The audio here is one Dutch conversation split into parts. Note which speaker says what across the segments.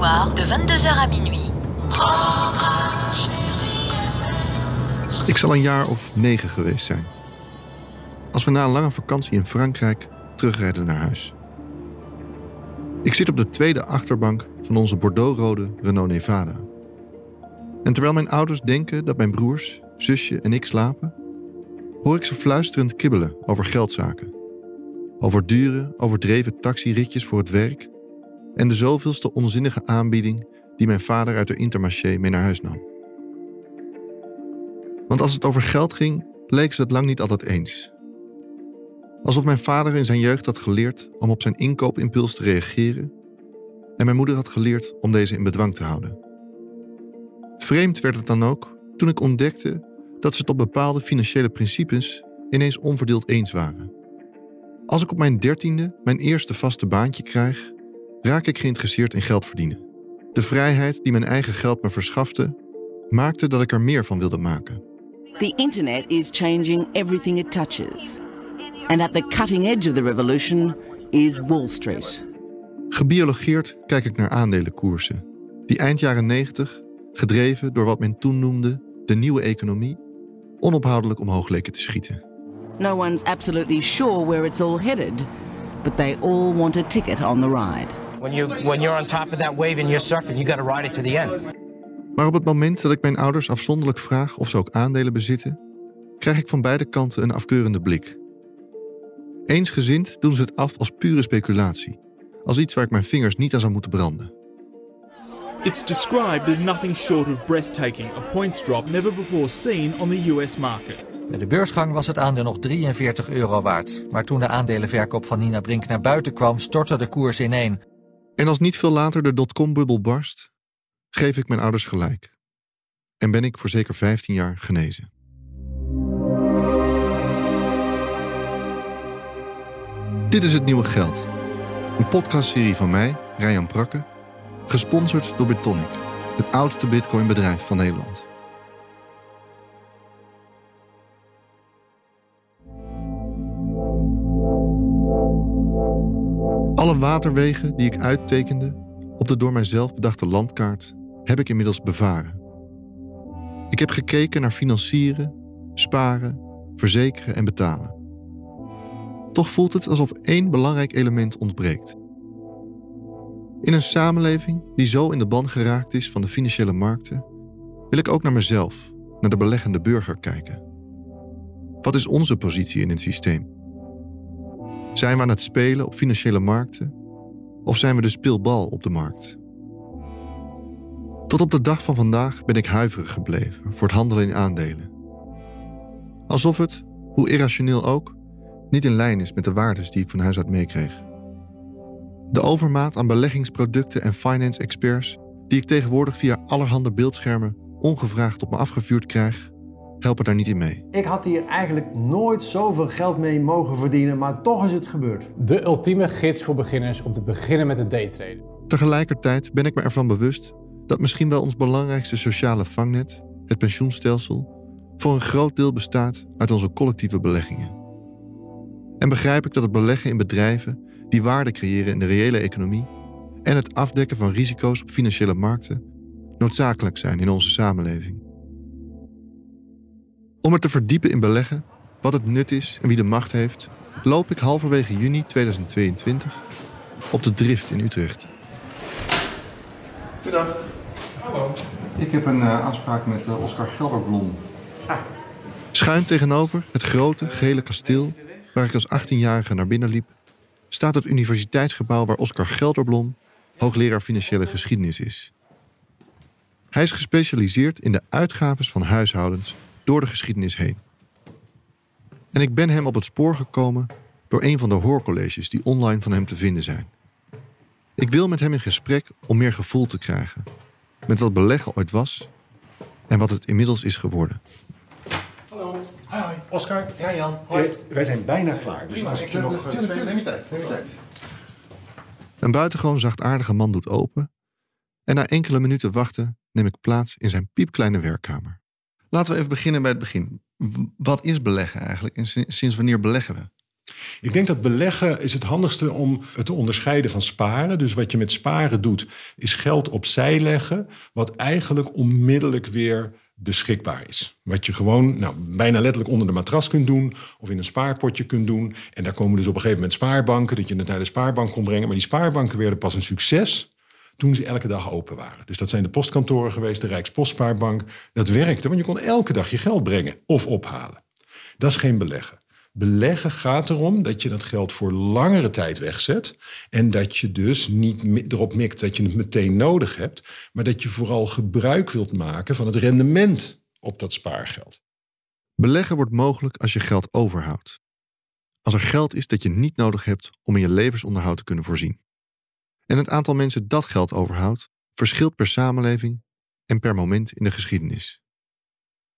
Speaker 1: Soirs de 22h à minuit.
Speaker 2: Ik zal een jaar of negen geweest zijn. Als we na een lange vakantie in Frankrijk terugrijden naar huis. Ik zit op de tweede achterbank van onze Bordeaux-rode Renault Nevada. En terwijl mijn ouders denken dat mijn broers, zusje en ik slapen, hoor ik ze fluisterend kibbelen over geldzaken. Over dure, overdreven taxiritjes voor het werk en de zoveelste onzinnige aanbieding die mijn vader uit de Intermarché mee naar huis nam. Want als het over geld ging, leek ze het lang niet altijd eens. Alsof mijn vader in zijn jeugd had geleerd om op zijn inkoopimpuls te reageren en mijn moeder had geleerd om deze in bedwang te houden. Vreemd werd het dan ook toen ik ontdekte dat ze het op bepaalde financiële principes ineens onverdeeld eens waren. Als ik op mijn dertiende mijn eerste vaste baantje krijg, raak ik geïnteresseerd in geld verdienen. De vrijheid die mijn eigen geld me verschafte, maakte dat ik er meer van wilde maken.
Speaker 3: The internet is changing everything it touches. And at the cutting edge of the revolution is Wall Street.
Speaker 2: Gebiologeerd kijk ik naar aandelenkoersen, die eind jaren 90, gedreven door wat men toen noemde de nieuwe economie, onophoudelijk omhoog leken te schieten.
Speaker 3: No one's absolutely sure where it's all headed, but they all want a ticket on the ride.
Speaker 4: When you when you're on top of that wave and you're surfing, you got to ride it to the end.
Speaker 2: Maar op het moment dat ik mijn ouders afzonderlijk vraag of ze ook aandelen bezitten, krijg ik van beide kanten een afkeurende blik. Eensgezind doen ze het af als pure speculatie, als iets waar ik mijn vingers niet aan zou moeten branden.
Speaker 5: It's described as nothing short of breathtaking, a points drop never before seen on the US market.
Speaker 6: Bij de beursgang was het aandeel nog 43 euro waard. Maar toen de aandelenverkoop van Nina Brink naar buiten kwam, stortte de koers ineen.
Speaker 2: En als niet veel later de dotcom-bubbel barst, geef ik mijn ouders gelijk. En ben ik voor zeker 15 jaar genezen. Dit is Het Nieuwe Geld. Een podcastserie van mij, Ryan Prakke, gesponsord door Bitonic, het oudste bitcoinbedrijf van Nederland. Alle waterwegen die ik uittekende op de door mijzelf bedachte landkaart heb ik inmiddels bevaren. Ik heb gekeken naar financieren, sparen, verzekeren en betalen. Toch voelt het alsof één belangrijk element ontbreekt. In een samenleving die zo in de ban geraakt is van de financiële markten, wil ik ook naar mezelf, naar de beleggende burger kijken. Wat is onze positie in het systeem? Zijn we aan het spelen op financiële markten of zijn we de speelbal op de markt? Tot op de dag van vandaag ben ik huiverig gebleven voor het handelen in aandelen. Alsof het, hoe irrationeel ook, niet in lijn is met de waardes die ik van huis uit meekreeg. De overmaat aan beleggingsproducten en finance experts die ik tegenwoordig via allerhande beeldschermen ongevraagd op me afgevuurd krijg, helpen daar niet in mee.
Speaker 7: Ik had hier eigenlijk nooit zoveel geld mee mogen verdienen, maar toch is het gebeurd.
Speaker 8: De ultieme gids voor beginners om te beginnen met het daytraden.
Speaker 2: Tegelijkertijd ben ik me ervan bewust dat misschien wel ons belangrijkste sociale vangnet, het pensioenstelsel, voor een groot deel bestaat uit onze collectieve beleggingen. En begrijp ik dat het beleggen in bedrijven die waarde creëren in de reële economie en het afdekken van risico's op financiële markten noodzakelijk zijn in onze samenleving. Om het te verdiepen in beleggen, wat het nut is en wie de macht heeft, loop ik halverwege juni 2022 op de Drift in Utrecht. Goedendag.
Speaker 9: Hallo.
Speaker 2: Ik heb een uh, afspraak met uh, Oscar Gelderblom. Ah. Schuin tegenover het grote gele kasteel waar ik als 18-jarige naar binnen liep, staat het universiteitsgebouw waar Oscar Gelderblom hoogleraar financiële geschiedenis is. Hij is gespecialiseerd in de uitgaves van huishoudens door de geschiedenis heen. En ik ben hem op het spoor gekomen door een van de hoorcolleges die online van hem te vinden zijn. Ik wil met hem in gesprek om meer gevoel te krijgen. Met wat beleggen ooit was en wat het inmiddels is geworden.
Speaker 9: Hallo. Hoi. Oscar.
Speaker 10: Ja, Jan.
Speaker 9: Hoi. Eh, wij zijn bijna klaar. Dus
Speaker 10: Prima,
Speaker 9: als ik je nog...
Speaker 10: tuurlijk,
Speaker 9: twee-
Speaker 10: tuurlijk, neem je tijd, neem je tijd.
Speaker 2: Een buitengewoon zachtaardige man doet open. En na enkele minuten wachten neem ik plaats in zijn piepkleine werkkamer. Laten we even beginnen bij het begin. Wat is beleggen eigenlijk en sin- sinds wanneer beleggen we?
Speaker 9: Ik denk dat beleggen is het handigste om het te onderscheiden van sparen. Dus wat je met sparen doet, is geld opzij leggen... wat eigenlijk onmiddellijk weer beschikbaar is. Wat je gewoon nou, bijna letterlijk onder de matras kunt doen... of in een spaarpotje kunt doen. En daar komen dus op een gegeven moment spaarbanken... dat je het naar de spaarbank kon brengen. Maar die spaarbanken werden pas een succes toen ze elke dag open waren. Dus dat zijn de postkantoren geweest, de Rijkspostspaarbank. Dat werkte, want je kon elke dag je geld brengen of ophalen. Dat is geen beleggen. Beleggen gaat erom dat je dat geld voor langere tijd wegzet. En dat je dus niet erop mikt dat je het meteen nodig hebt. Maar dat je vooral gebruik wilt maken van het rendement op dat spaargeld.
Speaker 2: Beleggen wordt mogelijk als je geld overhoudt. Als er geld is dat je niet nodig hebt om in je levensonderhoud te kunnen voorzien. En het aantal mensen dat geld overhoudt verschilt per samenleving en per moment in de geschiedenis.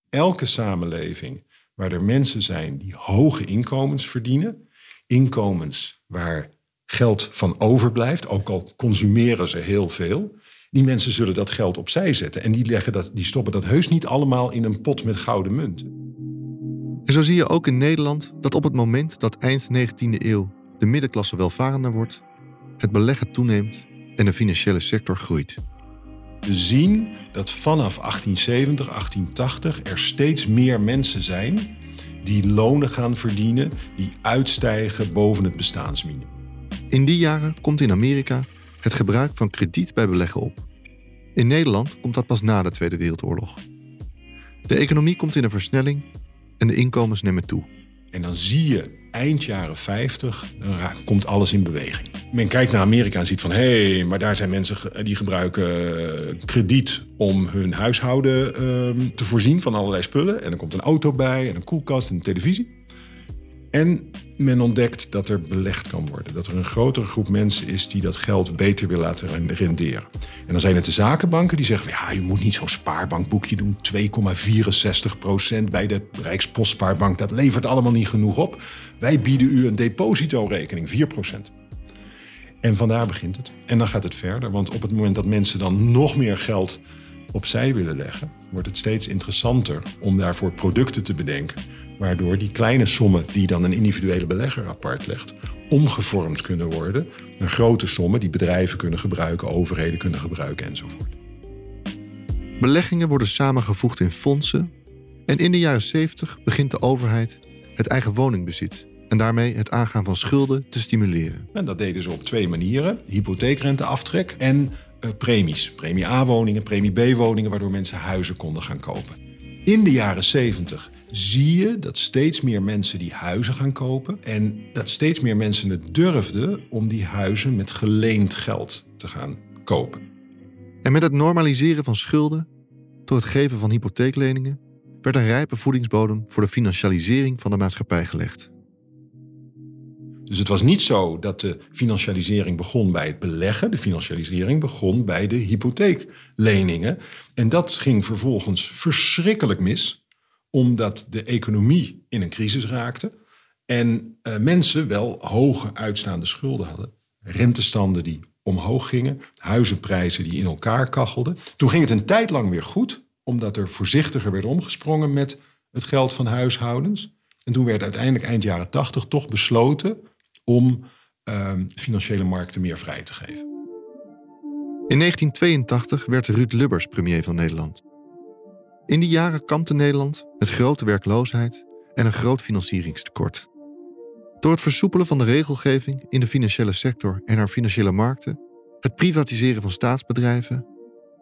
Speaker 9: Elke samenleving waar er mensen zijn die hoge inkomens verdienen, inkomens waar geld van overblijft, ook al consumeren ze heel veel, die mensen zullen dat geld opzij zetten. En die, leggen dat, die stoppen dat heus niet allemaal in een pot met gouden munten.
Speaker 2: En zo zie je ook in Nederland dat op het moment dat eind 19e eeuw de middenklasse welvarender wordt, het beleggen toeneemt en de financiële sector groeit.
Speaker 9: We zien dat vanaf 1870, 1880 er steeds meer mensen zijn die lonen gaan verdienen die uitstijgen boven het bestaansminimum.
Speaker 2: In die jaren komt in Amerika het gebruik van krediet bij beleggen op. In Nederland komt dat pas na de Tweede Wereldoorlog. De economie komt in een versnelling en de inkomens nemen toe.
Speaker 9: En dan zie je eind jaren 50, dan komt alles in beweging. Men kijkt naar Amerika en ziet van... hé, hey, maar daar zijn mensen die gebruiken eh, krediet... om hun huishouden ehm, te voorzien van allerlei spullen. En er komt een auto bij en een koelkast en een televisie. En men ontdekt dat er belegd kan worden. Dat er een grotere groep mensen is die dat geld beter wil laten renderen. En dan zijn het de zakenbanken die zeggen... ja, je moet niet zo'n spaarbankboekje doen. 2,64 procent bij de Rijkspostspaarbank. Dat levert allemaal niet genoeg op. Wij bieden u een depositorekening, 4 procent. En vandaar begint het. En dan gaat het verder. Want op het moment dat mensen dan nog meer geld opzij willen leggen, wordt het steeds interessanter om daarvoor producten te bedenken. Waardoor die kleine sommen die dan een individuele belegger apart legt, omgevormd kunnen worden naar grote sommen die bedrijven kunnen gebruiken, overheden kunnen gebruiken enzovoort.
Speaker 2: Beleggingen worden samengevoegd in fondsen en in de jaren 70 begint de overheid het eigen woningbezit en daarmee het aangaan van schulden te stimuleren.
Speaker 9: En dat deden ze op twee manieren: hypotheekrenteaftrek en eh, premies. Premie A-woningen, premie B-woningen, waardoor mensen huizen konden gaan kopen. In de jaren 70 zie je dat steeds meer mensen die huizen gaan kopen en dat steeds meer mensen het durfden om die huizen met geleend geld te gaan kopen.
Speaker 2: En met het normaliseren van schulden door het geven van hypotheekleningen werd een rijpe voedingsbodem voor de financialisering van de maatschappij gelegd.
Speaker 9: Dus het was niet zo dat de financialisering begon bij het beleggen. De financialisering begon bij de hypotheekleningen. En dat ging vervolgens verschrikkelijk mis, omdat de economie in een crisis raakte. En eh, mensen wel hoge uitstaande schulden hadden. Rentestanden die omhoog gingen, huizenprijzen die in elkaar kachelden. Toen ging het een tijd lang weer goed, omdat er voorzichtiger werd omgesprongen met het geld van huishoudens. En toen werd uiteindelijk eind jaren tachtig toch besloten om uh, financiële markten meer vrij te geven.
Speaker 2: In 1982 werd Ruud Lubbers premier van Nederland. In die jaren kampte Nederland met grote werkloosheid en een groot financieringstekort. Door het versoepelen van de regelgeving in de financiële sector en haar financiële markten, het privatiseren van staatsbedrijven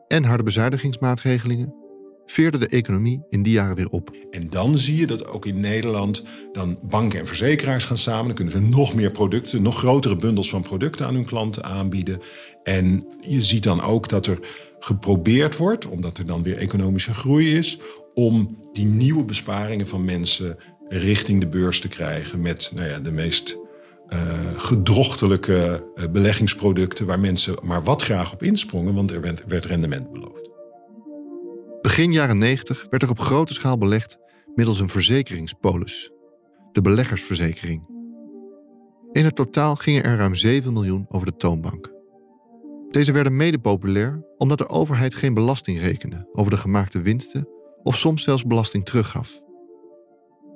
Speaker 2: en harde bezuinigingsmaatregelingen veerde de economie in die jaren weer op.
Speaker 9: En dan zie je dat ook in Nederland dan banken en verzekeraars gaan samen. Dan kunnen ze nog meer producten, nog grotere bundels van producten aan hun klanten aanbieden. En je ziet dan ook dat er geprobeerd wordt, omdat er dan weer economische groei is, om die nieuwe besparingen van mensen richting de beurs te krijgen met nou ja, de meest gedrochtelijke beleggingsproducten waar mensen maar wat graag op insprongen, want er werd, werd rendement beloofd.
Speaker 2: Begin jaren 90 werd er op grote schaal belegd middels een verzekeringspolis, de beleggersverzekering. In het totaal gingen er ruim 7 miljoen over de toonbank. Deze werden mede populair omdat de overheid geen belasting rekende over de gemaakte winsten of soms zelfs belasting teruggaf.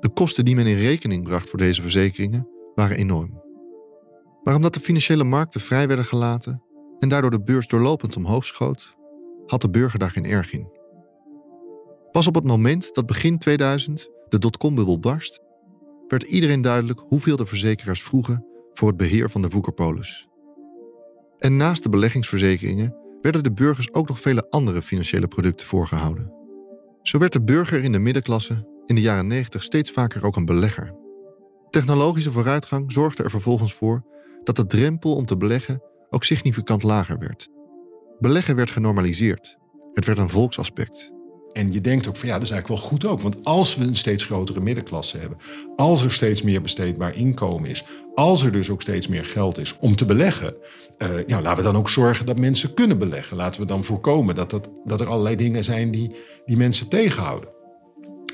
Speaker 2: De kosten die men in rekening bracht voor deze verzekeringen waren enorm. Maar omdat de financiële markten vrij werden gelaten en daardoor de beurs doorlopend omhoog schoot, had de burger daar geen erg in. Pas op het moment dat begin 2000 de dotcom-bubbel barst, werd iedereen duidelijk hoeveel de verzekeraars vroegen voor het beheer van de Woekerpolis. En naast de beleggingsverzekeringen werden de burgers ook nog vele andere financiële producten voorgehouden. Zo werd de burger in de middenklasse in de jaren 90 steeds vaker ook een belegger. Technologische vooruitgang zorgde er vervolgens voor dat de drempel om te beleggen ook significant lager werd. Beleggen werd genormaliseerd. Het werd een volksaspect.
Speaker 9: En je denkt ook van ja, dat is eigenlijk wel goed ook. Want als we een steeds grotere middenklasse hebben, als er steeds meer besteedbaar inkomen is, als er dus ook steeds meer geld is om te beleggen, uh, ja, laten we dan ook zorgen dat mensen kunnen beleggen. Laten we dan voorkomen dat, dat, dat er allerlei dingen zijn die, die mensen tegenhouden.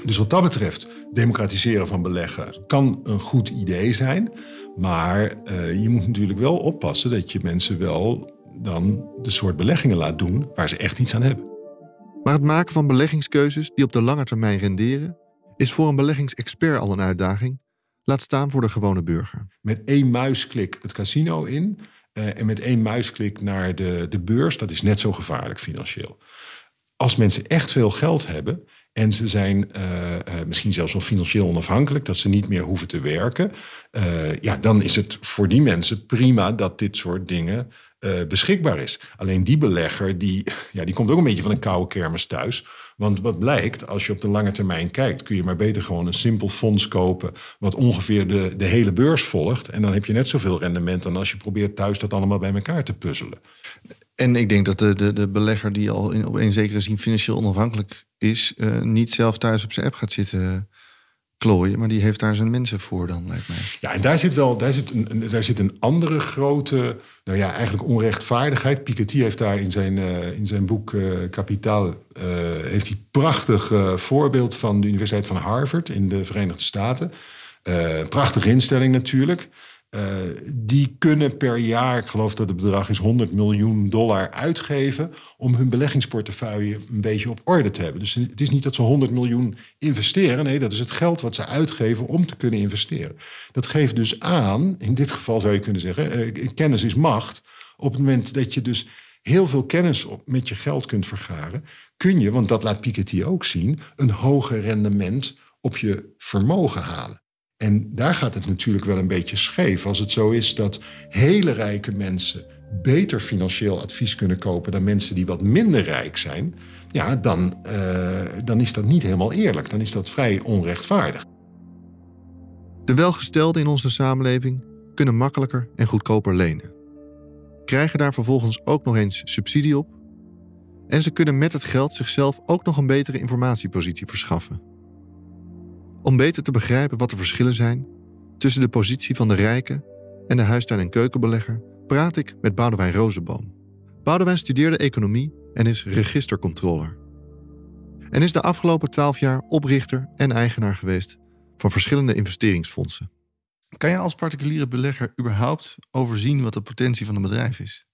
Speaker 9: Dus wat dat betreft, democratiseren van beleggen kan een goed idee zijn. Maar uh, je moet natuurlijk wel oppassen dat je mensen wel dan de soort beleggingen laat doen waar ze echt iets aan hebben.
Speaker 2: Maar het maken van beleggingskeuzes die op de lange termijn renderen, is voor een beleggingsexpert al een uitdaging, laat staan voor de gewone burger.
Speaker 9: Met één muisklik het casino in uh, en met één muisklik naar de, de beurs, dat is net zo gevaarlijk financieel. Als mensen echt veel geld hebben en ze zijn uh, uh, misschien zelfs wel financieel onafhankelijk, dat ze niet meer hoeven te werken, ja, dan is het voor die mensen prima dat dit soort dingen uh, beschikbaar is. Alleen die belegger, die, ja, die komt ook een beetje van een koude kermis thuis. Want wat blijkt, als je op de lange termijn kijkt... kun je maar beter gewoon een simpel fonds kopen... wat ongeveer de, de hele beurs volgt. En dan heb je net zoveel rendement... dan als je probeert thuis dat allemaal bij elkaar te puzzelen.
Speaker 2: En ik denk dat de, de, de belegger die al in, op een zekere zin financieel onafhankelijk is... Uh, niet zelf thuis op zijn app gaat zitten klooien. Maar die heeft daar zijn mensen voor dan, lijkt mij.
Speaker 9: Ja, en daar zit wel daar zit een, daar zit een andere grote, nou ja, eigenlijk onrechtvaardigheid. Piketty heeft daar in zijn, uh, in zijn boek uh, Kapitaal, uh, heeft hij prachtig voorbeeld van de Universiteit van Harvard in de Verenigde Staten. prachtige instelling natuurlijk. Uh, die kunnen per jaar, ik geloof dat het bedrag is 100 miljoen dollar uitgeven om hun beleggingsportefeuille een beetje op orde te hebben. Dus het is niet dat ze 100 miljoen investeren, nee, dat is het geld wat ze uitgeven om te kunnen investeren. Dat geeft dus aan, in dit geval zou je kunnen zeggen, uh, kennis is macht. Op het moment dat je dus heel veel kennis op, met je geld kunt vergaren, kun je, want dat laat Piketty ook zien, een hoger rendement op je vermogen halen. En daar gaat het natuurlijk wel een beetje scheef. Als het zo is dat hele rijke mensen beter financieel advies kunnen kopen dan mensen die wat minder rijk zijn, ja, dan, uh, dan is dat niet helemaal eerlijk. Dan is dat vrij onrechtvaardig.
Speaker 2: De welgestelden in onze samenleving kunnen makkelijker en goedkoper lenen. Krijgen daar vervolgens ook nog eens subsidie op. En ze kunnen met het geld zichzelf ook nog een betere informatiepositie verschaffen. Om beter te begrijpen wat de verschillen zijn tussen de positie van de rijke en de huistuin- en keukenbelegger, praat ik met Boudewijn Rozenboom. Boudewijn studeerde economie en is registercontroller. En is de afgelopen twaalf jaar oprichter en eigenaar geweest van verschillende investeringsfondsen. Kan je als particuliere belegger überhaupt overzien wat de potentie van een bedrijf is?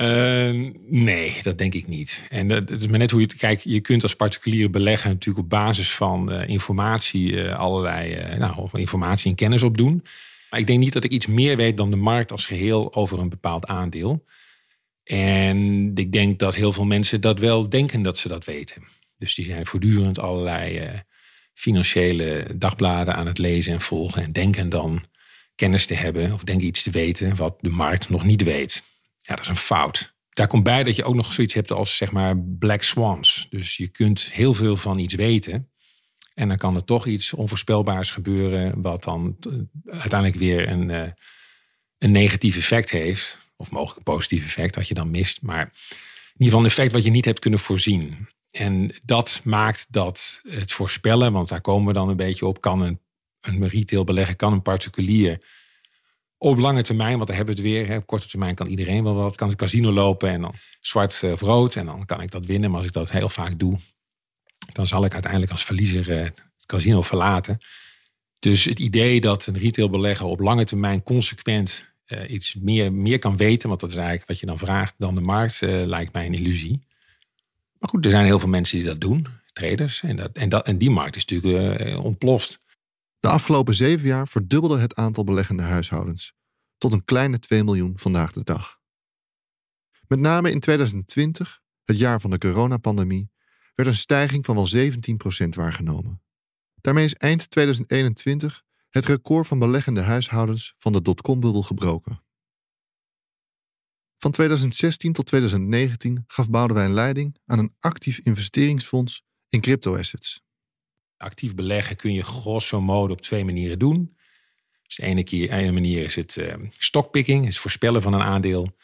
Speaker 10: Uh, nee, dat denk ik niet. En dat, is maar net hoe je kijkt. Je kunt als particuliere belegger natuurlijk op basis van uh, informatie uh, allerlei nou, informatie en kennis opdoen. Maar ik denk niet dat ik iets meer weet dan de markt als geheel over een bepaald aandeel. En ik denk dat heel veel mensen dat wel denken dat ze dat weten. Dus die zijn voortdurend allerlei financiële dagbladen aan het lezen en volgen. En denken dan kennis te hebben of denken iets te weten wat de markt nog niet weet. Ja, dat is een fout. Daar komt bij dat je ook nog zoiets hebt als zeg maar black swans. Dus je kunt heel veel van iets weten. En dan kan er toch iets onvoorspelbaars gebeuren, wat dan uiteindelijk weer een, uh, een negatief effect heeft. Of mogelijk een positief effect dat je dan mist. Maar in ieder geval een effect wat je niet hebt kunnen voorzien. En dat maakt dat het voorspellen, want daar komen we dan een beetje op, kan een, een retail belegger kan een particulier op lange termijn, want daar hebben we het weer. Hè, op korte termijn kan iedereen wel wat. Kan het casino lopen en dan zwart of rood. En dan kan ik dat winnen. Maar als ik dat heel vaak doe, dan zal ik uiteindelijk als verliezer het casino verlaten. Dus het idee dat een retailbelegger op lange termijn consequent uh, iets meer, meer kan weten, want dat is eigenlijk wat je dan vraagt, dan de markt, lijkt mij een illusie. Maar goed, er zijn heel veel mensen die dat doen, traders. En, dat, en, dat, en die markt is natuurlijk ontploft.
Speaker 2: De afgelopen zeven jaar verdubbelde het aantal beleggende huishoudens tot een kleine 2 miljoen vandaag de dag. Met name in 2020, het jaar van de coronapandemie, werd een stijging van wel 17% waargenomen. Daarmee is eind 2021 het record van beleggende huishoudens van de dotcom-bubbel gebroken. Van 2016 tot 2019 gaf Boudewijn leiding aan een actief investeringsfonds in cryptoassets.
Speaker 10: Actief beleggen kun je grosso modo op twee manieren doen. Dus de ene, keer, ene manier is het uh, stockpicking, het voorspellen van een aandeel.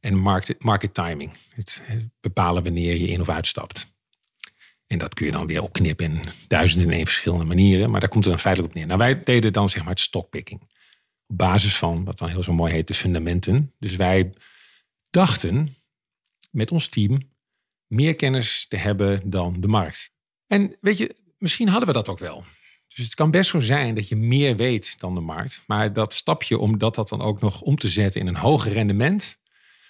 Speaker 10: En market, market timing, het, bepalen wanneer je in of uitstapt. En dat kun je dan weer opknippen in duizenden en één verschillende manieren. Maar daar komt het dan feitelijk op neer. Nou, wij deden dan zeg maar het stockpicking. Op basis van wat dan heel zo mooi heet de fundamenten. Dus wij dachten met ons team meer kennis te hebben dan de markt. En weet je, misschien hadden we dat ook wel. Dus het kan best zo zijn dat je meer weet dan de markt. Maar dat stapje om dat, dan ook nog om te zetten in een hoger rendement,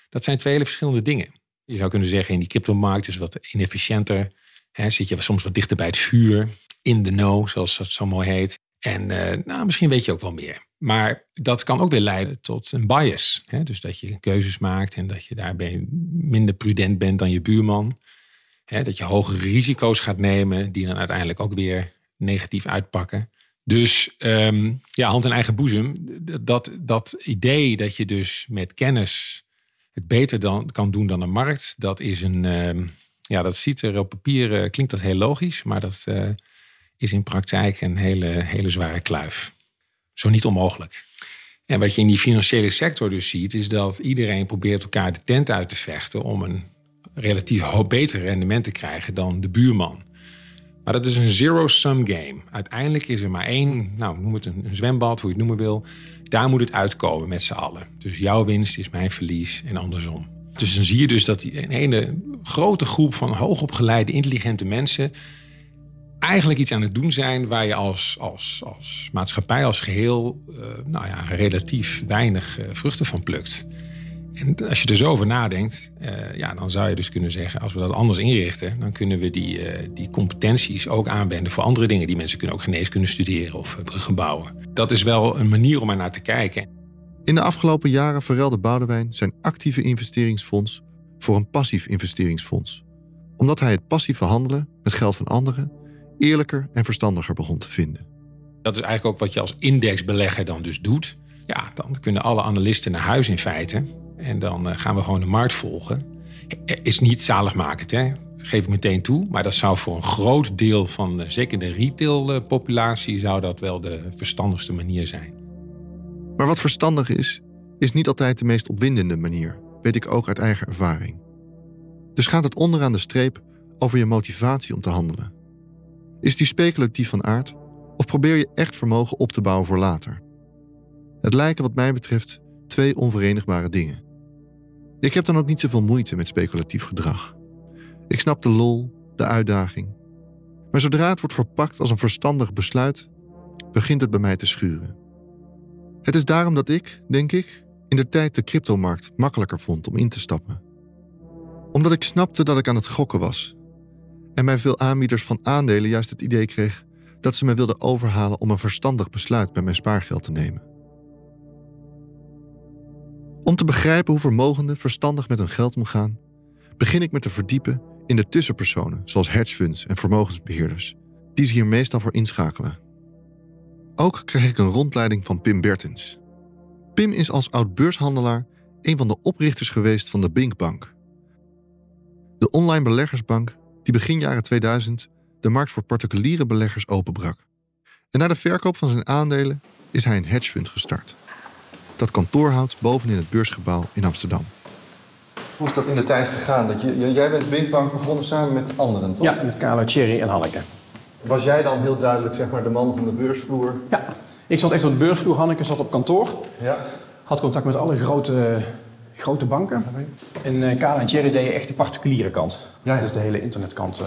Speaker 10: dat zijn twee hele verschillende dingen. Je zou kunnen zeggen, in die cryptomarkt is wat inefficiënter. Hè, zit je soms wat dichter bij het vuur, in de know, zoals dat zo mooi heet. En uh, nou, misschien weet je ook wel meer. Maar dat kan ook weer leiden tot een bias. Dus dat je keuzes maakt en dat je daarbij minder prudent bent dan je buurman. Hè? Dat je hogere risico's gaat nemen, die dan uiteindelijk ook weer negatief uitpakken. Dus um, ja, hand in eigen boezem. Dat, dat idee dat je dus met kennis het beter dan, kan doen dan de markt, dat is een. Um, ja, dat ziet er op papier, uh, klinkt dat heel logisch, maar dat uh, is in praktijk een hele, hele zware kluif. Zo niet onmogelijk. En wat je in die financiële sector dus ziet, is dat iedereen probeert elkaar de tent uit te vechten om een relatief beter rendement te krijgen dan de buurman. Maar dat is een zero-sum game. Uiteindelijk is er maar één, nou noem het een, zwembad, hoe je het noemen wil. Daar moet het uitkomen met z'n allen. Dus jouw winst is mijn verlies en andersom. Dus dan zie je dus dat die, een hele grote groep van hoogopgeleide, intelligente mensen eigenlijk iets aan het doen zijn waar je als, als, als maatschappij als geheel uh, nou ja, relatief weinig uh, vruchten van plukt. En als je er zo over nadenkt, uh, ja, dan zou je dus kunnen zeggen, als we dat anders inrichten, dan kunnen we die, die competenties ook aanwenden voor andere dingen. Die mensen kunnen ook geneeskunde studeren of bruggen bouwen. Dat is wel een manier om er naar te kijken.
Speaker 2: In de afgelopen jaren verruilde Boudewijn zijn actieve investeringsfonds voor een passief investeringsfonds. Omdat hij het passieve handelen met geld van anderen eerlijker en verstandiger begon te vinden.
Speaker 10: Dat is eigenlijk ook wat je als indexbelegger dan dus doet. Ja, dan kunnen alle analisten naar huis in feite. En dan eh, gaan we gewoon de markt volgen. Is niet zaligmakend, hè? geef ik meteen toe. Maar dat zou voor een groot deel van, zeker de retailpopulatie, zou dat wel de verstandigste manier zijn.
Speaker 2: Maar wat verstandig is, is niet altijd de meest opwindende manier, weet ik ook uit eigen ervaring. Dus gaat het onderaan de streep over je motivatie om te handelen. Is die speculatief van aard of probeer je echt vermogen op te bouwen voor later? Het lijken wat mij betreft twee onverenigbare dingen. Ik heb dan ook niet zoveel moeite met speculatief gedrag. Ik snap de lol, de uitdaging. Maar zodra het wordt verpakt als een verstandig besluit, begint het bij mij te schuren. Het is daarom dat ik, denk ik, in de tijd de cryptomarkt makkelijker vond om in te stappen. Omdat ik snapte dat ik aan het gokken was. En bij veel aanbieders van aandelen juist het idee kreeg dat ze me wilden overhalen om een verstandig besluit bij mijn spaargeld te nemen. Om te begrijpen hoe vermogenden verstandig met hun geld omgaan, begin ik met te verdiepen in de tussenpersonen, zoals hedgefunds en vermogensbeheerders, die ze hier meestal voor inschakelen. Ook kreeg ik een rondleiding van Pim Bertens. Pim is als oud-beurshandelaar een van de oprichters geweest van de Binkbank. De online beleggersbank die begin jaren 2000 de markt voor particuliere beleggers openbrak. En na de verkoop van zijn aandelen is hij een hedgefund gestart. Dat kantoor houdt bovenin het beursgebouw in Amsterdam. Hoe is dat in de tijd gegaan? Dat je, jij bent Binkbank begonnen samen met anderen, toch?
Speaker 11: Ja, met Carlo Cherry en Hanneke.
Speaker 2: Was jij dan heel duidelijk zeg maar, de man van de beursvloer?
Speaker 12: Ja, ik zat echt op de beursvloer. Hanneke zat op kantoor.
Speaker 2: Ja.
Speaker 12: Had contact met alle grote, grote banken. En uh, Kala en Thierry deden echt de particuliere kant.
Speaker 2: Ja, ja.
Speaker 12: Dus de hele internetkant uh,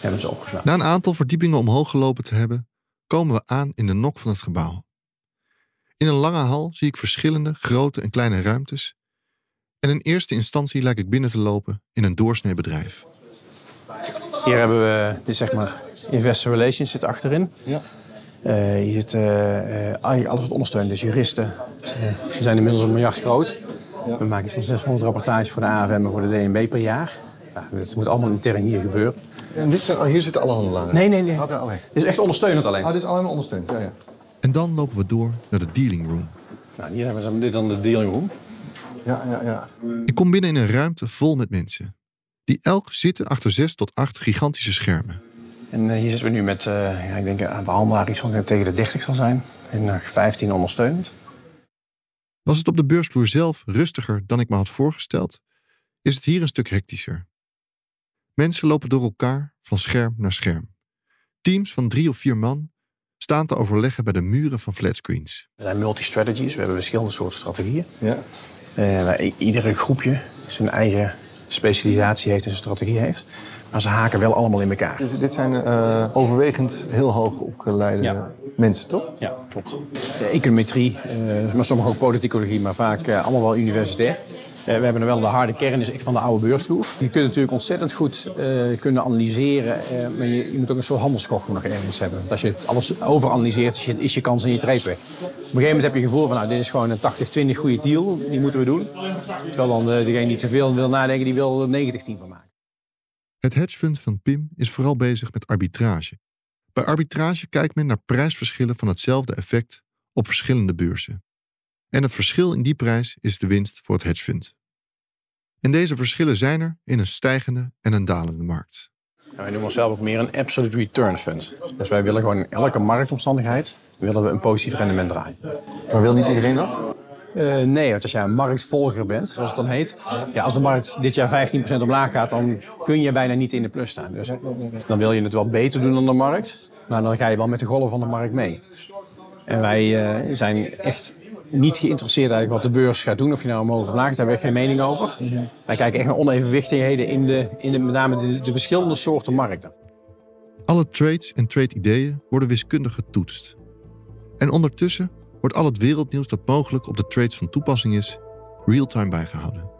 Speaker 12: hebben ze opgedaan.
Speaker 2: Na een aantal verdiepingen omhoog gelopen te hebben, komen we aan in de nok van het gebouw. In een lange hal zie ik verschillende grote en kleine ruimtes. En in eerste instantie lijkt ik binnen te lopen in een doorsnee bedrijf.
Speaker 12: Hier hebben we, dit zeg maar, Investor Relations zit achterin.
Speaker 2: Ja.
Speaker 12: Uh, hier zit uh, eigenlijk alles wat ondersteunt. Dus juristen we zijn inmiddels een miljard groot. Ja. We maken iets van 600 rapportages voor de AFM en voor de DNB per jaar. Ja, dat moet allemaal intern hier gebeuren.
Speaker 2: En dit zijn, oh, hier zitten alle handelaren?
Speaker 12: Nee, nee, nee.
Speaker 2: Okay, okay.
Speaker 12: Dit is echt ondersteunend alleen.
Speaker 2: Oh, dit is allemaal ondersteunend, ja, ja. En dan lopen we door naar de dealing room.
Speaker 12: Nou, hier hebben we dit dan de dealing room.
Speaker 2: Ja, ja, ja. Ik kom binnen in een ruimte vol met mensen. Die elk zitten achter zes tot acht gigantische schermen.
Speaker 12: En uh, hier zitten we nu met, uh, ja, ik denk aan de handelaar iets van tegen de 30 zal zijn. En uh, 15 ondersteunend.
Speaker 2: Was het op de beursvloer zelf rustiger dan ik me had voorgesteld, is het hier een stuk hectischer. Mensen lopen door elkaar van scherm naar scherm. Teams van drie of vier man staan te overleggen bij de muren van flatscreens.
Speaker 12: Er zijn multi-strategies, we hebben verschillende soorten strategieën.
Speaker 2: Ja.
Speaker 12: Uh, iedere groepje zijn eigen specialisatie heeft en zijn strategie heeft. Maar ze haken wel allemaal in elkaar.
Speaker 2: Dus dit zijn uh, overwegend heel hoog opgeleide
Speaker 12: ja.
Speaker 2: mensen, toch?
Speaker 12: Ja, klopt. De econometrie, uh, maar sommige ook politicologie, maar vaak uh, allemaal wel universitair. we hebben er wel de harde kern, is echt van de oude beursvloer. Je kunt natuurlijk ontzettend goed kunnen analyseren, maar je, je, moet ook een soort handelskog nog ergens hebben. Want als je alles overanalyseert, is je, is je kans in je treep weg. Op een gegeven moment heb je het gevoel van, nou, dit is gewoon een 80-20 goede deal, die moeten we doen. Terwijl dan degene die te veel wil nadenken, die wil er 90-10 van maken.
Speaker 2: Het hedgefund van PIM is vooral bezig met arbitrage. Bij arbitrage kijkt men naar prijsverschillen van hetzelfde effect op verschillende beurzen. En het verschil in die prijs is de winst voor het hedgefund. En deze verschillen zijn er in een stijgende en een dalende markt.
Speaker 12: wij noemen onszelf ook meer een absolute return fund. Dus wij willen gewoon in elke marktomstandigheid willen we een positief rendement draaien.
Speaker 2: Maar wil niet iedereen dat?
Speaker 12: Uh, nee, want als jij een marktvolger bent, zoals het dan heet. Ja, als de markt dit jaar 15% omlaag gaat, dan kun je bijna niet in de plus staan. Dus dan wil je het wel beter doen dan de markt. Maar dan ga je wel met de golven van de markt mee. En wij uh, zijn echt niet geïnteresseerd eigenlijk wat de beurs gaat doen. Of je nou omhoog of omlaag, daar hebben we geen mening over. Wij kijken echt naar onevenwichtigheden in, de, in de, met name de, de verschillende soorten markten.
Speaker 2: Alle trades en trade-ideeën worden wiskundig getoetst. En ondertussen wordt al het wereldnieuws dat mogelijk op de trades van toepassing is, real-time bijgehouden.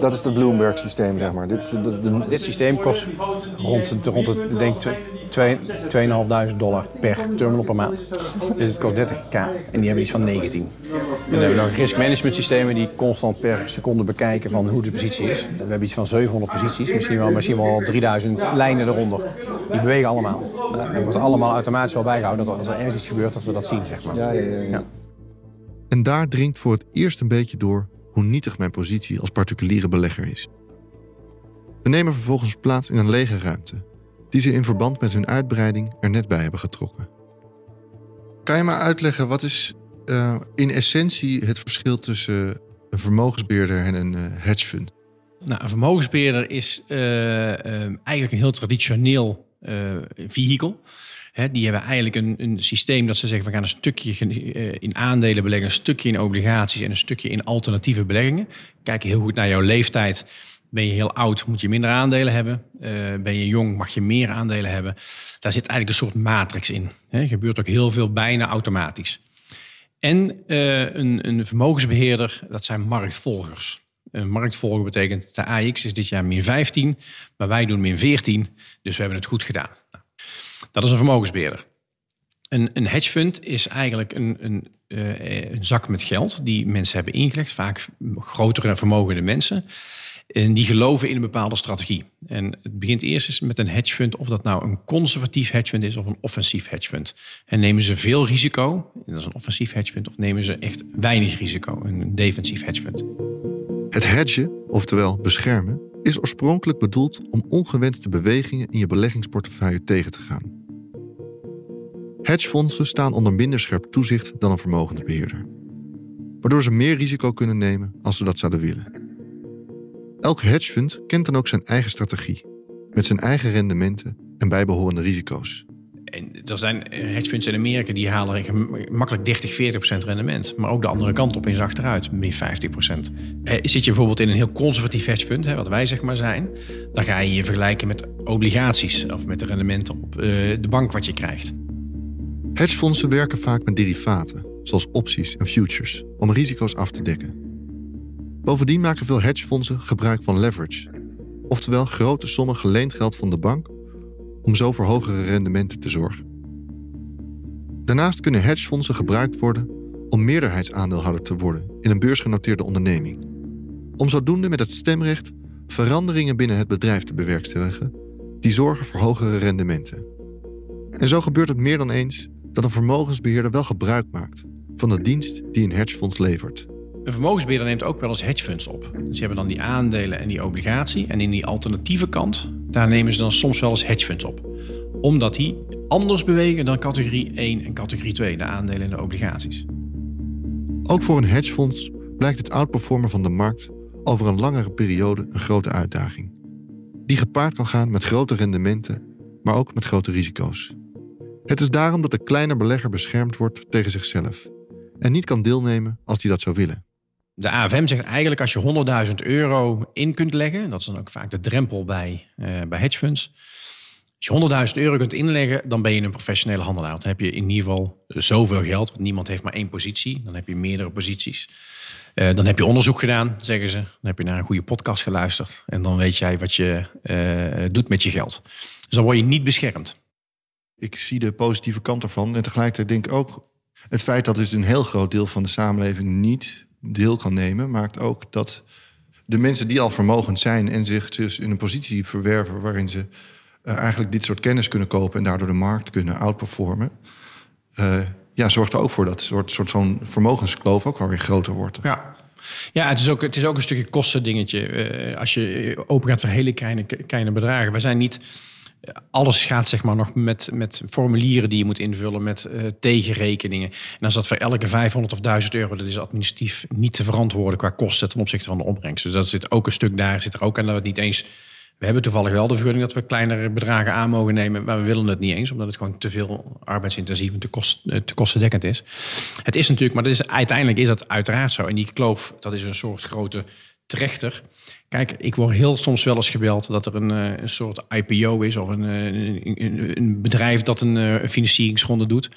Speaker 2: Dat is het Bloomberg-systeem, zeg maar. Dit, is de, de, de...
Speaker 12: Dit systeem kost rond, rond het, denk 2.500 dollar per terminal per maand. Dus het kost 30k en die hebben iets van 19. En dan hebben we nog risk management systemen die constant per seconde bekijken van hoe de positie is. We hebben iets van 700 posities, misschien wel, misschien wel 3000 lijnen eronder. Die bewegen allemaal. Dat wordt allemaal automatisch wel bijgehouden dat als er ergens iets gebeurt dat we dat zien, zeg maar.
Speaker 2: Ja, ja, ja, ja. En daar dringt voor het eerst een beetje door hoe nietig mijn positie als particuliere belegger is. We nemen vervolgens plaats in een lege ruimte, die ze in verband met hun uitbreiding er net bij hebben getrokken. Kan je maar uitleggen, wat is uh, in essentie het verschil tussen een vermogensbeheerder en een uh, hedgefund?
Speaker 13: Nou, een vermogensbeheerder is uh, eigenlijk een heel traditioneel vehikel. Die hebben eigenlijk een, een, systeem dat ze zeggen: we gaan een stukje in aandelen beleggen, een stukje in obligaties en een stukje in alternatieve beleggingen. Kijk heel goed naar jouw leeftijd. Ben je heel oud, moet je minder aandelen hebben. Uh, ben je jong, mag je meer aandelen hebben. Daar zit eigenlijk een soort matrix in. Er gebeurt ook heel veel bijna automatisch. En uh, een, een vermogensbeheerder, dat zijn marktvolgers. Een marktvolger betekent de AX is dit jaar min 15, maar wij doen min 14, dus we hebben het goed gedaan. Dat is een vermogensbeheerder. Een, een hedge fund is eigenlijk een, een, uh, een zak met geld die mensen hebben ingelegd, vaak grotere vermogende mensen. En die geloven in een bepaalde strategie. En het begint eerst eens met een hedge fund, of dat nou een conservatief hedge fund is of een offensief hedge fund. En nemen ze veel risico, dat is een offensief hedge fund, of nemen ze echt weinig risico, een defensief hedge fund.
Speaker 2: Het hedgen, oftewel beschermen, is oorspronkelijk bedoeld om ongewenste bewegingen in je beleggingsportefeuille tegen te gaan. Hedgefondsen staan onder minder scherp toezicht dan een vermogensbeheerder, waardoor ze meer risico kunnen nemen als ze dat zouden willen. Elk hedgefund kent dan ook zijn eigen strategie, met zijn eigen rendementen en bijbehorende risico's.
Speaker 12: En er zijn hedgefunds in Amerika die halen makkelijk 30, 40 procent rendement. Maar ook de andere kant op is achteruit, meer 50 procent. Eh, zit je bijvoorbeeld in een heel conservatief hedgefund, hè, wat wij zeg maar zijn... dan ga je je vergelijken met obligaties of met de rendementen op uh, de bank wat je krijgt.
Speaker 2: Hedgefondsen werken vaak met derivaten, zoals opties en futures, om risico's af te dekken. Bovendien maken veel hedgefondsen gebruik van leverage, oftewel grote sommen geleend geld van de bank om zo voor hogere rendementen te zorgen. Daarnaast kunnen hedgefondsen gebruikt worden om meerderheidsaandeelhouder te worden in een beursgenoteerde onderneming. Om zodoende met het stemrecht veranderingen binnen het bedrijf te bewerkstelligen die zorgen voor hogere rendementen. En zo gebeurt het meer dan eens dat een vermogensbeheerder wel gebruik maakt van de dienst die een hedgefonds levert.
Speaker 12: Een vermogensbeheerder neemt ook wel eens hedgefunds op. Ze hebben dan die aandelen en die obligatie. En in die alternatieve kant, daar nemen ze dan soms wel eens hedgefunds op. Omdat die anders bewegen dan categorie 1 en categorie 2, de aandelen en de obligaties.
Speaker 2: Ook voor een hedgefonds blijkt het outperformen van de markt over een langere periode een grote uitdaging. Die gepaard kan gaan met grote rendementen, maar ook met grote risico's. Het is daarom dat de kleine belegger beschermd wordt tegen zichzelf en niet kan deelnemen als hij dat zou willen.
Speaker 12: De AFM zegt eigenlijk als je 100.000 euro in kunt leggen, dat is dan ook vaak de drempel bij, uh, bij hedgefunds. Als je 100.000 euro kunt inleggen, dan ben je een professionele handelaar. Dan heb je in ieder geval zoveel geld, want niemand heeft maar één positie. Dan heb je meerdere posities. Uh, dan heb je onderzoek gedaan, zeggen ze. Dan heb je naar een goede podcast geluisterd. En dan weet jij wat je uh, doet met je geld. Dus dan word je niet beschermd.
Speaker 2: Ik zie de positieve kant ervan. En tegelijkertijd denk ik ook het feit dat dus een heel groot deel van de samenleving niet deel kan nemen, maakt ook dat de mensen die al vermogend zijn en zich dus in een positie verwerven waarin ze uh, eigenlijk dit soort kennis kunnen kopen en daardoor de markt kunnen outperformen, uh, ja, zorgt er ook voor dat soort, soort van vermogenskloof ook wel weer groter wordt.
Speaker 12: Ja. Ja, het is, ook, het is ook een stukje kostendingetje. Uh, als je open gaat voor hele kleine, kleine bedragen. We zijn niet alles gaat zeg maar nog met, met formulieren die je moet invullen, met uh, tegenrekeningen. En als dat voor elke 500 of 1000 euro, dat is administratief niet te verantwoorden qua kosten ten opzichte van de opbrengst. Dus dat zit ook een stuk daar, zit er ook aan dat we het niet eens... We hebben toevallig wel de vergunning dat we kleinere bedragen aan mogen nemen, maar we willen het niet eens, omdat het gewoon te veel arbeidsintensief en te, kost, eh, te kostendekkend is. Het is natuurlijk, maar is, uiteindelijk is dat uiteraard zo. En die kloof, dat is een soort grote trechter. Kijk, ik word heel soms wel eens gebeld dat er een, eh, een soort IPO is of een, een, een bedrijf dat een financieringsronde doet.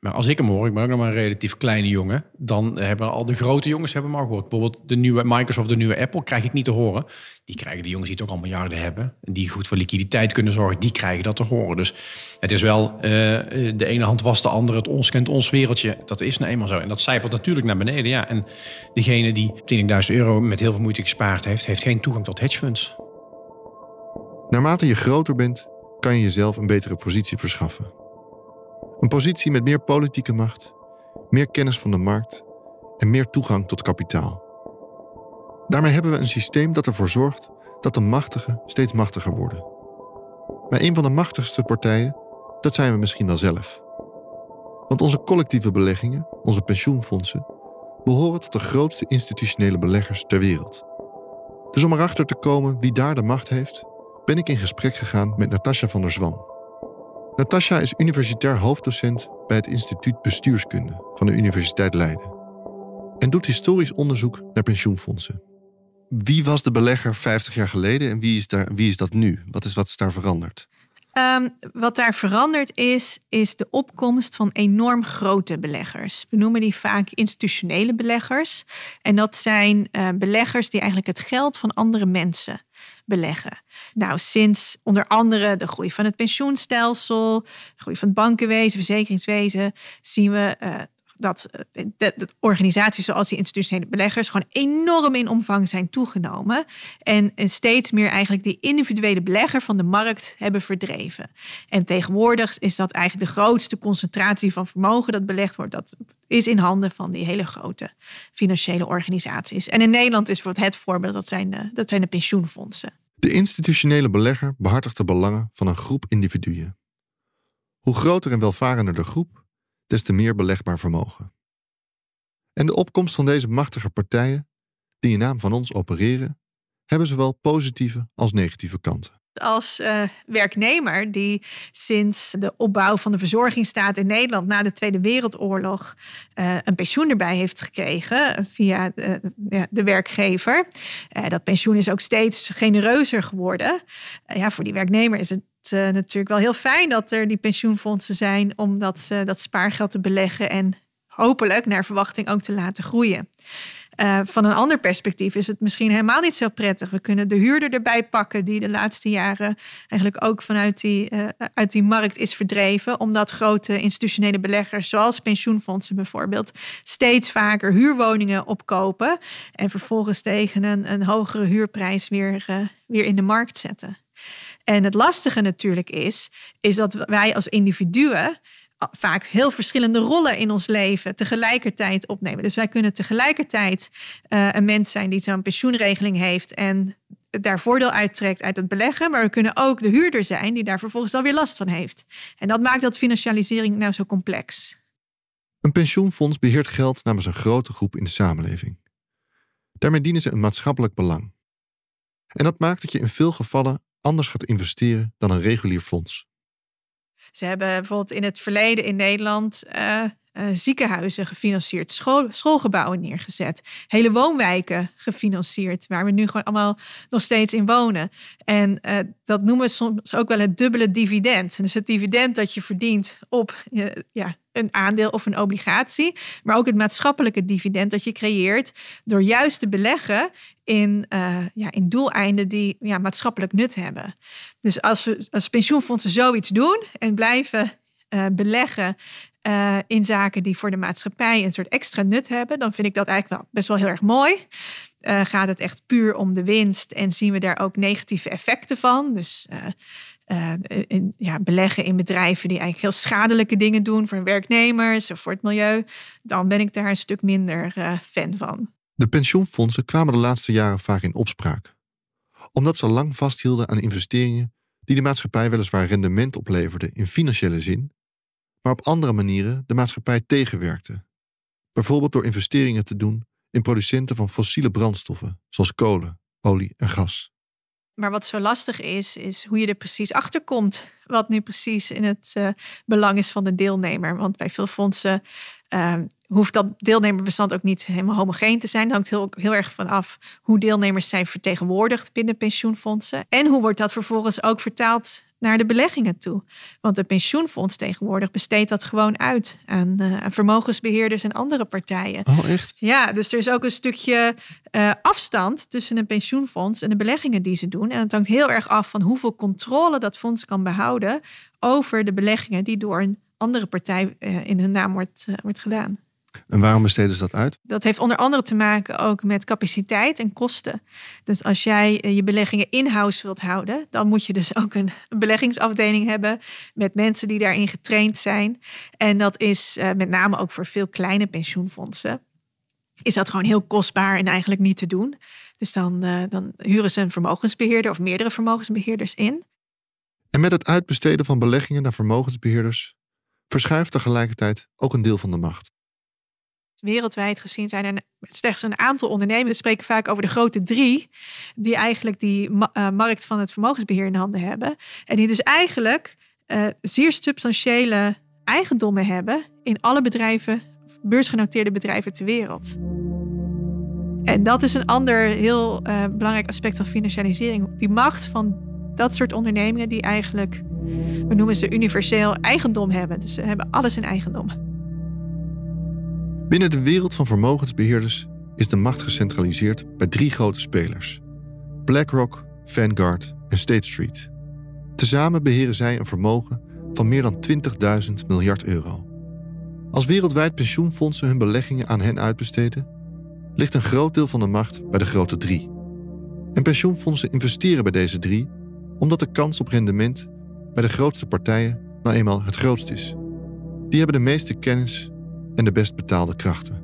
Speaker 12: Maar als ik hem hoor, ik ben ook nog maar een relatief kleine jongen, dan hebben al de grote jongens hebben hem al gehoord. Bijvoorbeeld de nieuwe Microsoft, de nieuwe Apple, krijg ik niet te horen. Die krijgen de jongens die het ook al miljarden hebben, die goed voor liquiditeit kunnen zorgen, die krijgen dat te horen. Dus het is wel, uh, de ene hand was de andere, het ons kent ons wereldje. Dat is nou eenmaal zo. En dat zijpelt natuurlijk naar beneden, ja. En degene die 20.000 euro met heel veel moeite gespaard heeft, heeft geen toegang tot hedgefunds.
Speaker 2: Naarmate je groter bent, kan je jezelf een betere positie verschaffen. Een positie met meer politieke macht, meer kennis van de markt en meer toegang tot kapitaal. Daarmee hebben we een systeem dat ervoor zorgt dat de machtigen steeds machtiger worden. Maar een van de machtigste partijen, dat zijn we misschien wel zelf. Want onze collectieve beleggingen, onze pensioenfondsen, behoren tot de grootste institutionele beleggers ter wereld. Dus om erachter te komen wie daar de macht heeft, ben ik in gesprek gegaan met Natasja van der Zwan. Natasja is universitair hoofddocent bij het Instituut Bestuurskunde van de Universiteit Leiden. En doet historisch onderzoek naar pensioenfondsen. Wie was de belegger 50 jaar geleden en wie is, daar, wie is dat nu? Wat is, wat is daar veranderd?
Speaker 14: Um, wat daar veranderd is, is de opkomst van enorm grote beleggers. We noemen die vaak institutionele beleggers. En dat zijn uh, beleggers die eigenlijk het geld van andere mensen beleggen. Nou, sinds onder andere de groei van het pensioenstelsel, de groei van het bankenwezen, verzekeringswezen, zien we uh, dat eh, de, organisaties zoals die institutionele beleggers gewoon enorm in omvang zijn toegenomen. En, steeds meer eigenlijk die individuele belegger van de markt hebben verdreven. En tegenwoordig is dat eigenlijk de grootste concentratie van vermogen dat belegd wordt. Dat is in handen van die hele grote financiële organisaties. En in Nederland is bijvoorbeeld het voorbeeld, dat zijn dat zijn de pensioenfondsen.
Speaker 2: De institutionele belegger behartigt de belangen van een groep individuen. Hoe groter en welvarender de groep, des te meer belegbaar vermogen. En de opkomst van deze machtige partijen, die in naam van ons opereren, hebben zowel positieve als negatieve kanten.
Speaker 14: als uh, werknemer die sinds de opbouw van de verzorgingsstaat in Nederland na de Tweede Wereldoorlog uh, een pensioen erbij heeft gekregen via de, werkgever. Dat pensioen is ook steeds genereuzer geworden. ja, voor die werknemer is het natuurlijk wel heel fijn dat er die pensioenfondsen zijn om dat, dat spaargeld te beleggen en hopelijk naar verwachting ook te laten groeien. Uh, van een ander perspectief is het misschien helemaal niet zo prettig. We kunnen de huurder erbij pakken, die de laatste jaren eigenlijk ook vanuit die, uit die markt is verdreven. Omdat grote institutionele beleggers, zoals pensioenfondsen bijvoorbeeld, steeds vaker huurwoningen opkopen. En vervolgens tegen een, een hogere huurprijs weer, weer in de markt zetten. En het lastige natuurlijk is, is dat wij als individuen vaak heel verschillende rollen in ons leven tegelijkertijd opnemen. Dus wij kunnen tegelijkertijd uh, een mens zijn die zo'n pensioenregeling heeft en daar voordeel uittrekt uit het beleggen. Maar we kunnen ook de huurder zijn die daar vervolgens alweer last van heeft. En dat maakt dat financialisering nou zo complex.
Speaker 2: Een pensioenfonds beheert geld namens een grote groep in de samenleving. Daarmee dienen ze een maatschappelijk belang. En dat maakt dat je in veel gevallen anders gaat investeren dan een regulier fonds.
Speaker 14: Ze hebben bijvoorbeeld in het verleden in Nederland uh, uh, ziekenhuizen gefinancierd, school, schoolgebouwen neergezet, hele woonwijken gefinancierd, waar we nu gewoon allemaal nog steeds in wonen. En uh, dat noemen we soms ook wel het dubbele dividend. dus het dividend dat je verdient op ja, een aandeel of een obligatie, maar ook het maatschappelijke dividend dat je creëert door juist te beleggen in, uh, ja, in doeleinden die ja, maatschappelijk nut hebben. Dus als we als pensioenfondsen zoiets doen en blijven beleggen uh, in zaken die voor de maatschappij een soort extra nut hebben, dan vind ik dat eigenlijk wel best wel heel erg mooi. Uh, gaat het echt puur om de winst en zien we daar ook negatieve effecten van? Dus uh, in, ja, beleggen in bedrijven die eigenlijk heel schadelijke dingen doen voor werknemers of voor het milieu, dan ben ik daar een stuk minder fan van.
Speaker 2: De pensioenfondsen kwamen de laatste jaren vaak in opspraak, omdat ze lang vasthielden aan investeringen die de maatschappij weliswaar rendement opleverden in financiële zin, maar op andere manieren de maatschappij tegenwerkte. Bijvoorbeeld door investeringen te doen in producenten van fossiele brandstoffen, zoals kolen, olie en gas.
Speaker 14: Maar wat zo lastig is, is hoe je er precies achter komt. Wat nu precies in het uh, belang is van de deelnemer. Want bij veel fondsen uh, hoeft dat deelnemerbestand ook niet helemaal homogeen te zijn. Dat hangt heel, heel erg van af hoe deelnemers zijn vertegenwoordigd binnen pensioenfondsen. En hoe wordt dat vervolgens ook vertaald naar de beleggingen toe. Want een pensioenfonds tegenwoordig besteedt dat gewoon uit aan, uh, vermogensbeheerders en andere partijen.
Speaker 2: Oh, echt?
Speaker 14: Ja, dus er is ook een stukje uh, afstand tussen een pensioenfonds en de beleggingen die ze doen. En het hangt heel erg af van hoeveel controle dat fonds kan behouden over de beleggingen die door een andere partij uh, in hun naam wordt, wordt gedaan.
Speaker 2: En waarom besteden ze dat uit?
Speaker 14: Dat heeft onder andere te maken ook met capaciteit en kosten. Dus als jij eh, je beleggingen in-house wilt houden, dan moet je dus ook een beleggingsafdeling hebben met mensen die daarin getraind zijn. En dat is uh, met name ook voor veel kleine pensioenfondsen. Is dat gewoon heel kostbaar en eigenlijk niet te doen. Dus dan, uh, dan huren ze een vermogensbeheerder of meerdere vermogensbeheerders in.
Speaker 2: En met het uitbesteden van beleggingen naar vermogensbeheerders verschuift tegelijkertijd ook een deel van de macht.
Speaker 14: Wereldwijd gezien zijn er slechts een aantal ondernemers, we spreken vaak over de grote drie, die eigenlijk die uh, markt van het vermogensbeheer in handen hebben. En die dus eigenlijk uh, zeer substantiële eigendommen hebben in alle bedrijven, beursgenoteerde bedrijven ter wereld. En dat is een ander heel uh, belangrijk aspect van financialisering. Die macht van dat soort ondernemingen die eigenlijk, we noemen ze universeel eigendom hebben. Dus ze hebben alles in eigendom.
Speaker 2: Binnen de wereld van vermogensbeheerders is de macht gecentraliseerd bij drie grote spelers: BlackRock, Vanguard en State Street. Tezamen beheren zij een vermogen van meer dan 20.000 miljard euro. Als wereldwijd pensioenfondsen hun beleggingen aan hen uitbesteden, ligt een groot deel van de macht bij de grote drie. En pensioenfondsen investeren bij deze drie omdat de kans op rendement bij de grootste partijen nou eenmaal het grootst is. Die hebben de meeste kennis en de best betaalde krachten.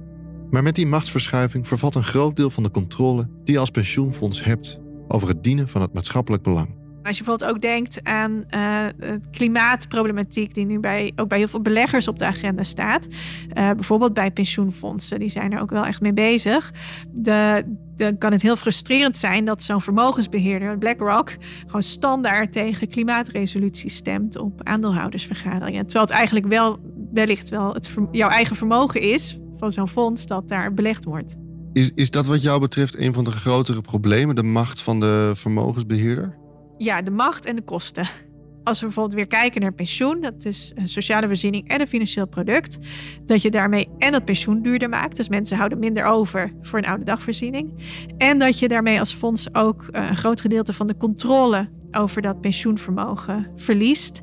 Speaker 2: Maar met die machtsverschuiving vervalt een groot deel van de controle die je als pensioenfonds hebt over het dienen van het maatschappelijk belang.
Speaker 14: Als je bijvoorbeeld ook denkt aan uh, klimaatproblematiek, die nu bij, ook bij heel veel beleggers op de agenda staat. Uh, bijvoorbeeld bij pensioenfondsen, die zijn er ook wel echt mee bezig. De, dan kan het heel frustrerend zijn dat zo'n vermogensbeheerder, BlackRock, gewoon standaard tegen klimaatresoluties stemt op aandeelhoudersvergaderingen. Terwijl het eigenlijk wel wellicht wel het, jouw eigen vermogen is van zo'n fonds dat daar belegd wordt.
Speaker 2: Is, is dat wat jou betreft een van de grotere problemen, de macht van de vermogensbeheerder?
Speaker 14: Ja, de macht en de kosten. Als we bijvoorbeeld weer kijken naar pensioen, dat is een sociale voorziening en een financieel product, dat je daarmee en dat pensioen duurder maakt. Dus mensen houden minder over voor een oude dagvoorziening. En dat je daarmee als fonds ook eh, een groot gedeelte van de controle over dat pensioenvermogen verliest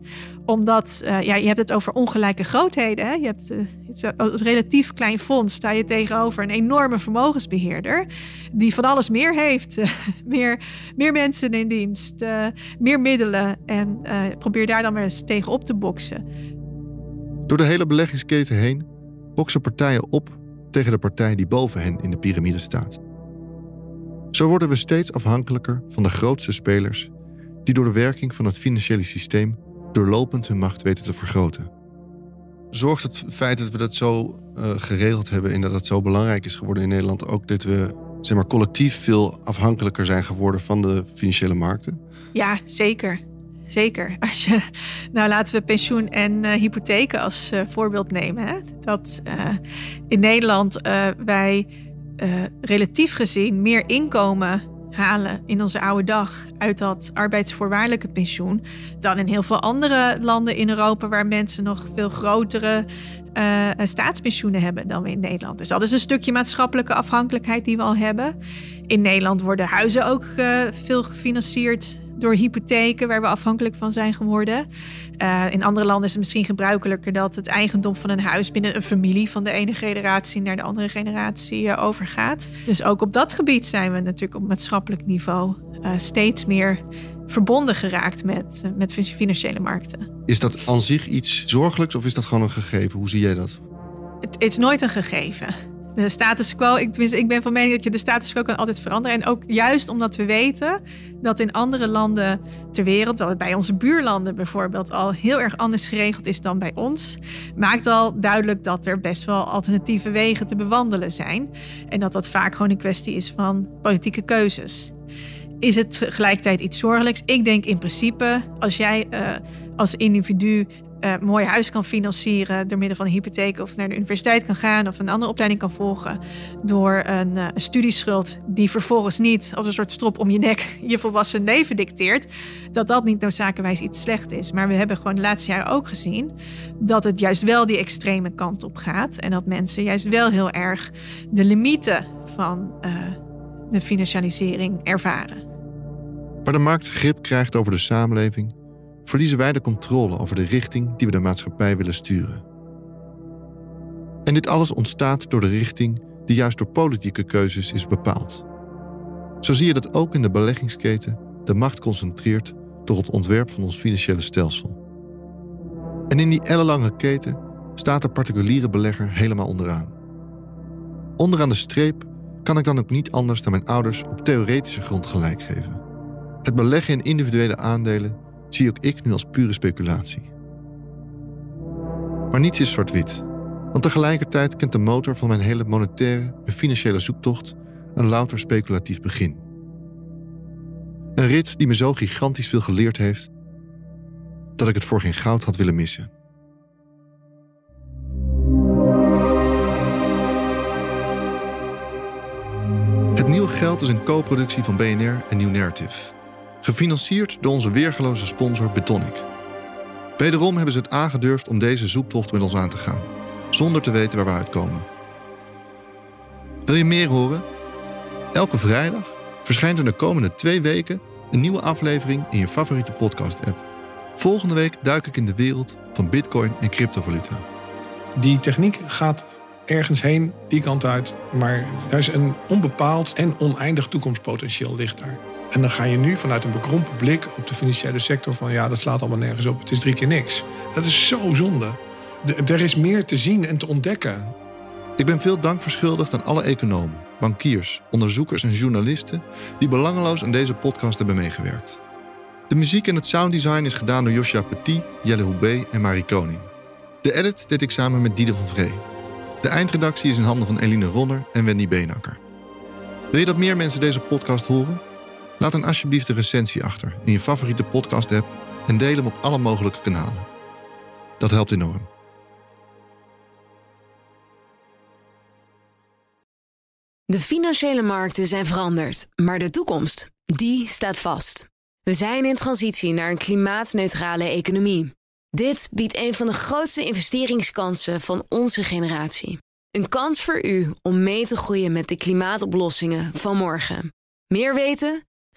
Speaker 14: omdat uh, ja, je hebt het over ongelijke grootheden. Hè? Je hebt uh, als relatief klein fonds sta je tegenover een enorme vermogensbeheerder. Die van alles meer heeft. meer, meer mensen in dienst, meer middelen. En probeer daar dan maar eens tegen op te boksen.
Speaker 2: Door de hele beleggingsketen heen boksen partijen op tegen de partij die boven hen in de piramide staat. Zo worden we steeds afhankelijker van de grootste spelers die door de werking van het financiële systeem doorlopend hun macht weten te vergroten. Zorgt het feit dat we dat zo uh, geregeld hebben en dat het zo belangrijk is geworden in Nederland ook dat we zeg maar, collectief veel afhankelijker zijn geworden van de financiële markten?
Speaker 14: Ja, zeker. Zeker. Als je, nou, laten we pensioen en uh, hypotheken als uh, voorbeeld nemen. Hè? Dat in Nederland wij relatief gezien meer inkomen halen in onze oude dag uit dat arbeidsvoorwaardelijke pensioen dan in heel veel andere landen in Europa waar mensen nog veel grotere uh, staatspensioenen hebben dan we in Nederland. Dus dat is een stukje maatschappelijke afhankelijkheid die we al hebben. In Nederland worden huizen ook uh, veel gefinancierd door hypotheken waar we afhankelijk van zijn geworden. Uh, in andere landen is het misschien gebruikelijker dat het eigendom van een huis binnen een familie van de ene generatie naar de andere generatie uh, overgaat. Dus ook op dat gebied zijn we natuurlijk op maatschappelijk niveau uh, steeds meer verbonden geraakt met, met financiële markten.
Speaker 2: Is dat aan zich iets zorgelijks of is dat gewoon een gegeven? Hoe zie jij dat?
Speaker 14: Het, het is nooit een gegeven de status quo, ik, tenminste, ik ben van mening dat je de status quo kan altijd veranderen. En ook juist omdat we weten dat in andere landen ter wereld, dat het bij onze buurlanden bijvoorbeeld al heel erg anders geregeld is dan bij ons, maakt al duidelijk dat er best wel alternatieve wegen te bewandelen zijn. En dat dat vaak gewoon een kwestie is van politieke keuzes. Is het tegelijkertijd iets zorgelijks? Ik denk in principe, als jij uh, als individu uh, mooi huis kan financieren door middel van een hypotheek of naar de universiteit kan gaan of een andere opleiding kan volgen door een, uh, een studieschuld die vervolgens niet als een soort strop om je nek je volwassen leven dicteert, dat dat niet noodzakelijkerwijs iets slecht is. Maar we hebben gewoon de laatste jaren ook gezien dat het juist wel die extreme kant op gaat en dat mensen juist wel heel erg de limieten van uh, de financialisering ervaren.
Speaker 2: Waar de markt grip krijgt over de samenleving verliezen wij de controle over de richting die we de maatschappij willen sturen. En dit alles ontstaat door de richting die juist door politieke keuzes is bepaald. Zo zie je dat ook in de beleggingsketen de macht concentreert door het ontwerp van ons financiële stelsel. En in die ellenlange keten staat de particuliere belegger helemaal onderaan. Onderaan de streep kan ik dan ook niet anders dan mijn ouders op theoretische grond gelijk geven. Het beleggen in individuele aandelen zie ook ik nu als pure speculatie. Maar niets is zwart-wit, want tegelijkertijd kent de motor van mijn hele monetaire en financiële zoektocht een louter speculatief begin. Een rit die me zo gigantisch veel geleerd heeft dat ik het voor geen goud had willen missen. Het nieuwe geld is een co-productie van BNR en New Narrative. Gefinancierd door onze weergeloze sponsor Betonic. Wederom hebben ze het aangedurfd om deze zoektocht met ons aan te gaan, zonder te weten waar we uitkomen. Wil je meer horen? Elke vrijdag verschijnt er de komende twee weken een nieuwe aflevering in je favoriete podcast-app. Volgende week duik ik in de wereld van Bitcoin en cryptovaluta.
Speaker 9: Die techniek gaat ergens heen, die kant uit, maar er is een onbepaald en oneindig toekomstpotentieel ligt daar. En dan ga je nu vanuit een bekrompen blik op de financiële sector van ja, dat slaat allemaal nergens op. Het is drie keer niks. Dat is zo zonde. er is meer te zien en te ontdekken.
Speaker 2: Ik ben veel dank verschuldigd aan alle economen, bankiers, onderzoekers en journalisten die belangeloos aan deze podcast hebben meegewerkt. De muziek en het sounddesign is gedaan door Joshua Petit, Jelle Houbé en Marie Koning. De edit deed ik samen met Diede van Vree. De eindredactie is in handen van Eline Ronner en Wendy Beenakker. Wil je dat meer mensen deze podcast horen? Laat dan alsjeblieft een recensie achter in je favoriete podcast-app en deel hem op alle mogelijke kanalen. Dat helpt enorm.
Speaker 15: De financiële markten zijn veranderd, maar de toekomst, die staat vast. We zijn in transitie naar een klimaatneutrale economie. Dit biedt een van de grootste investeringskansen van onze generatie. Een kans voor u om mee te groeien met de klimaatoplossingen van morgen. Meer weten?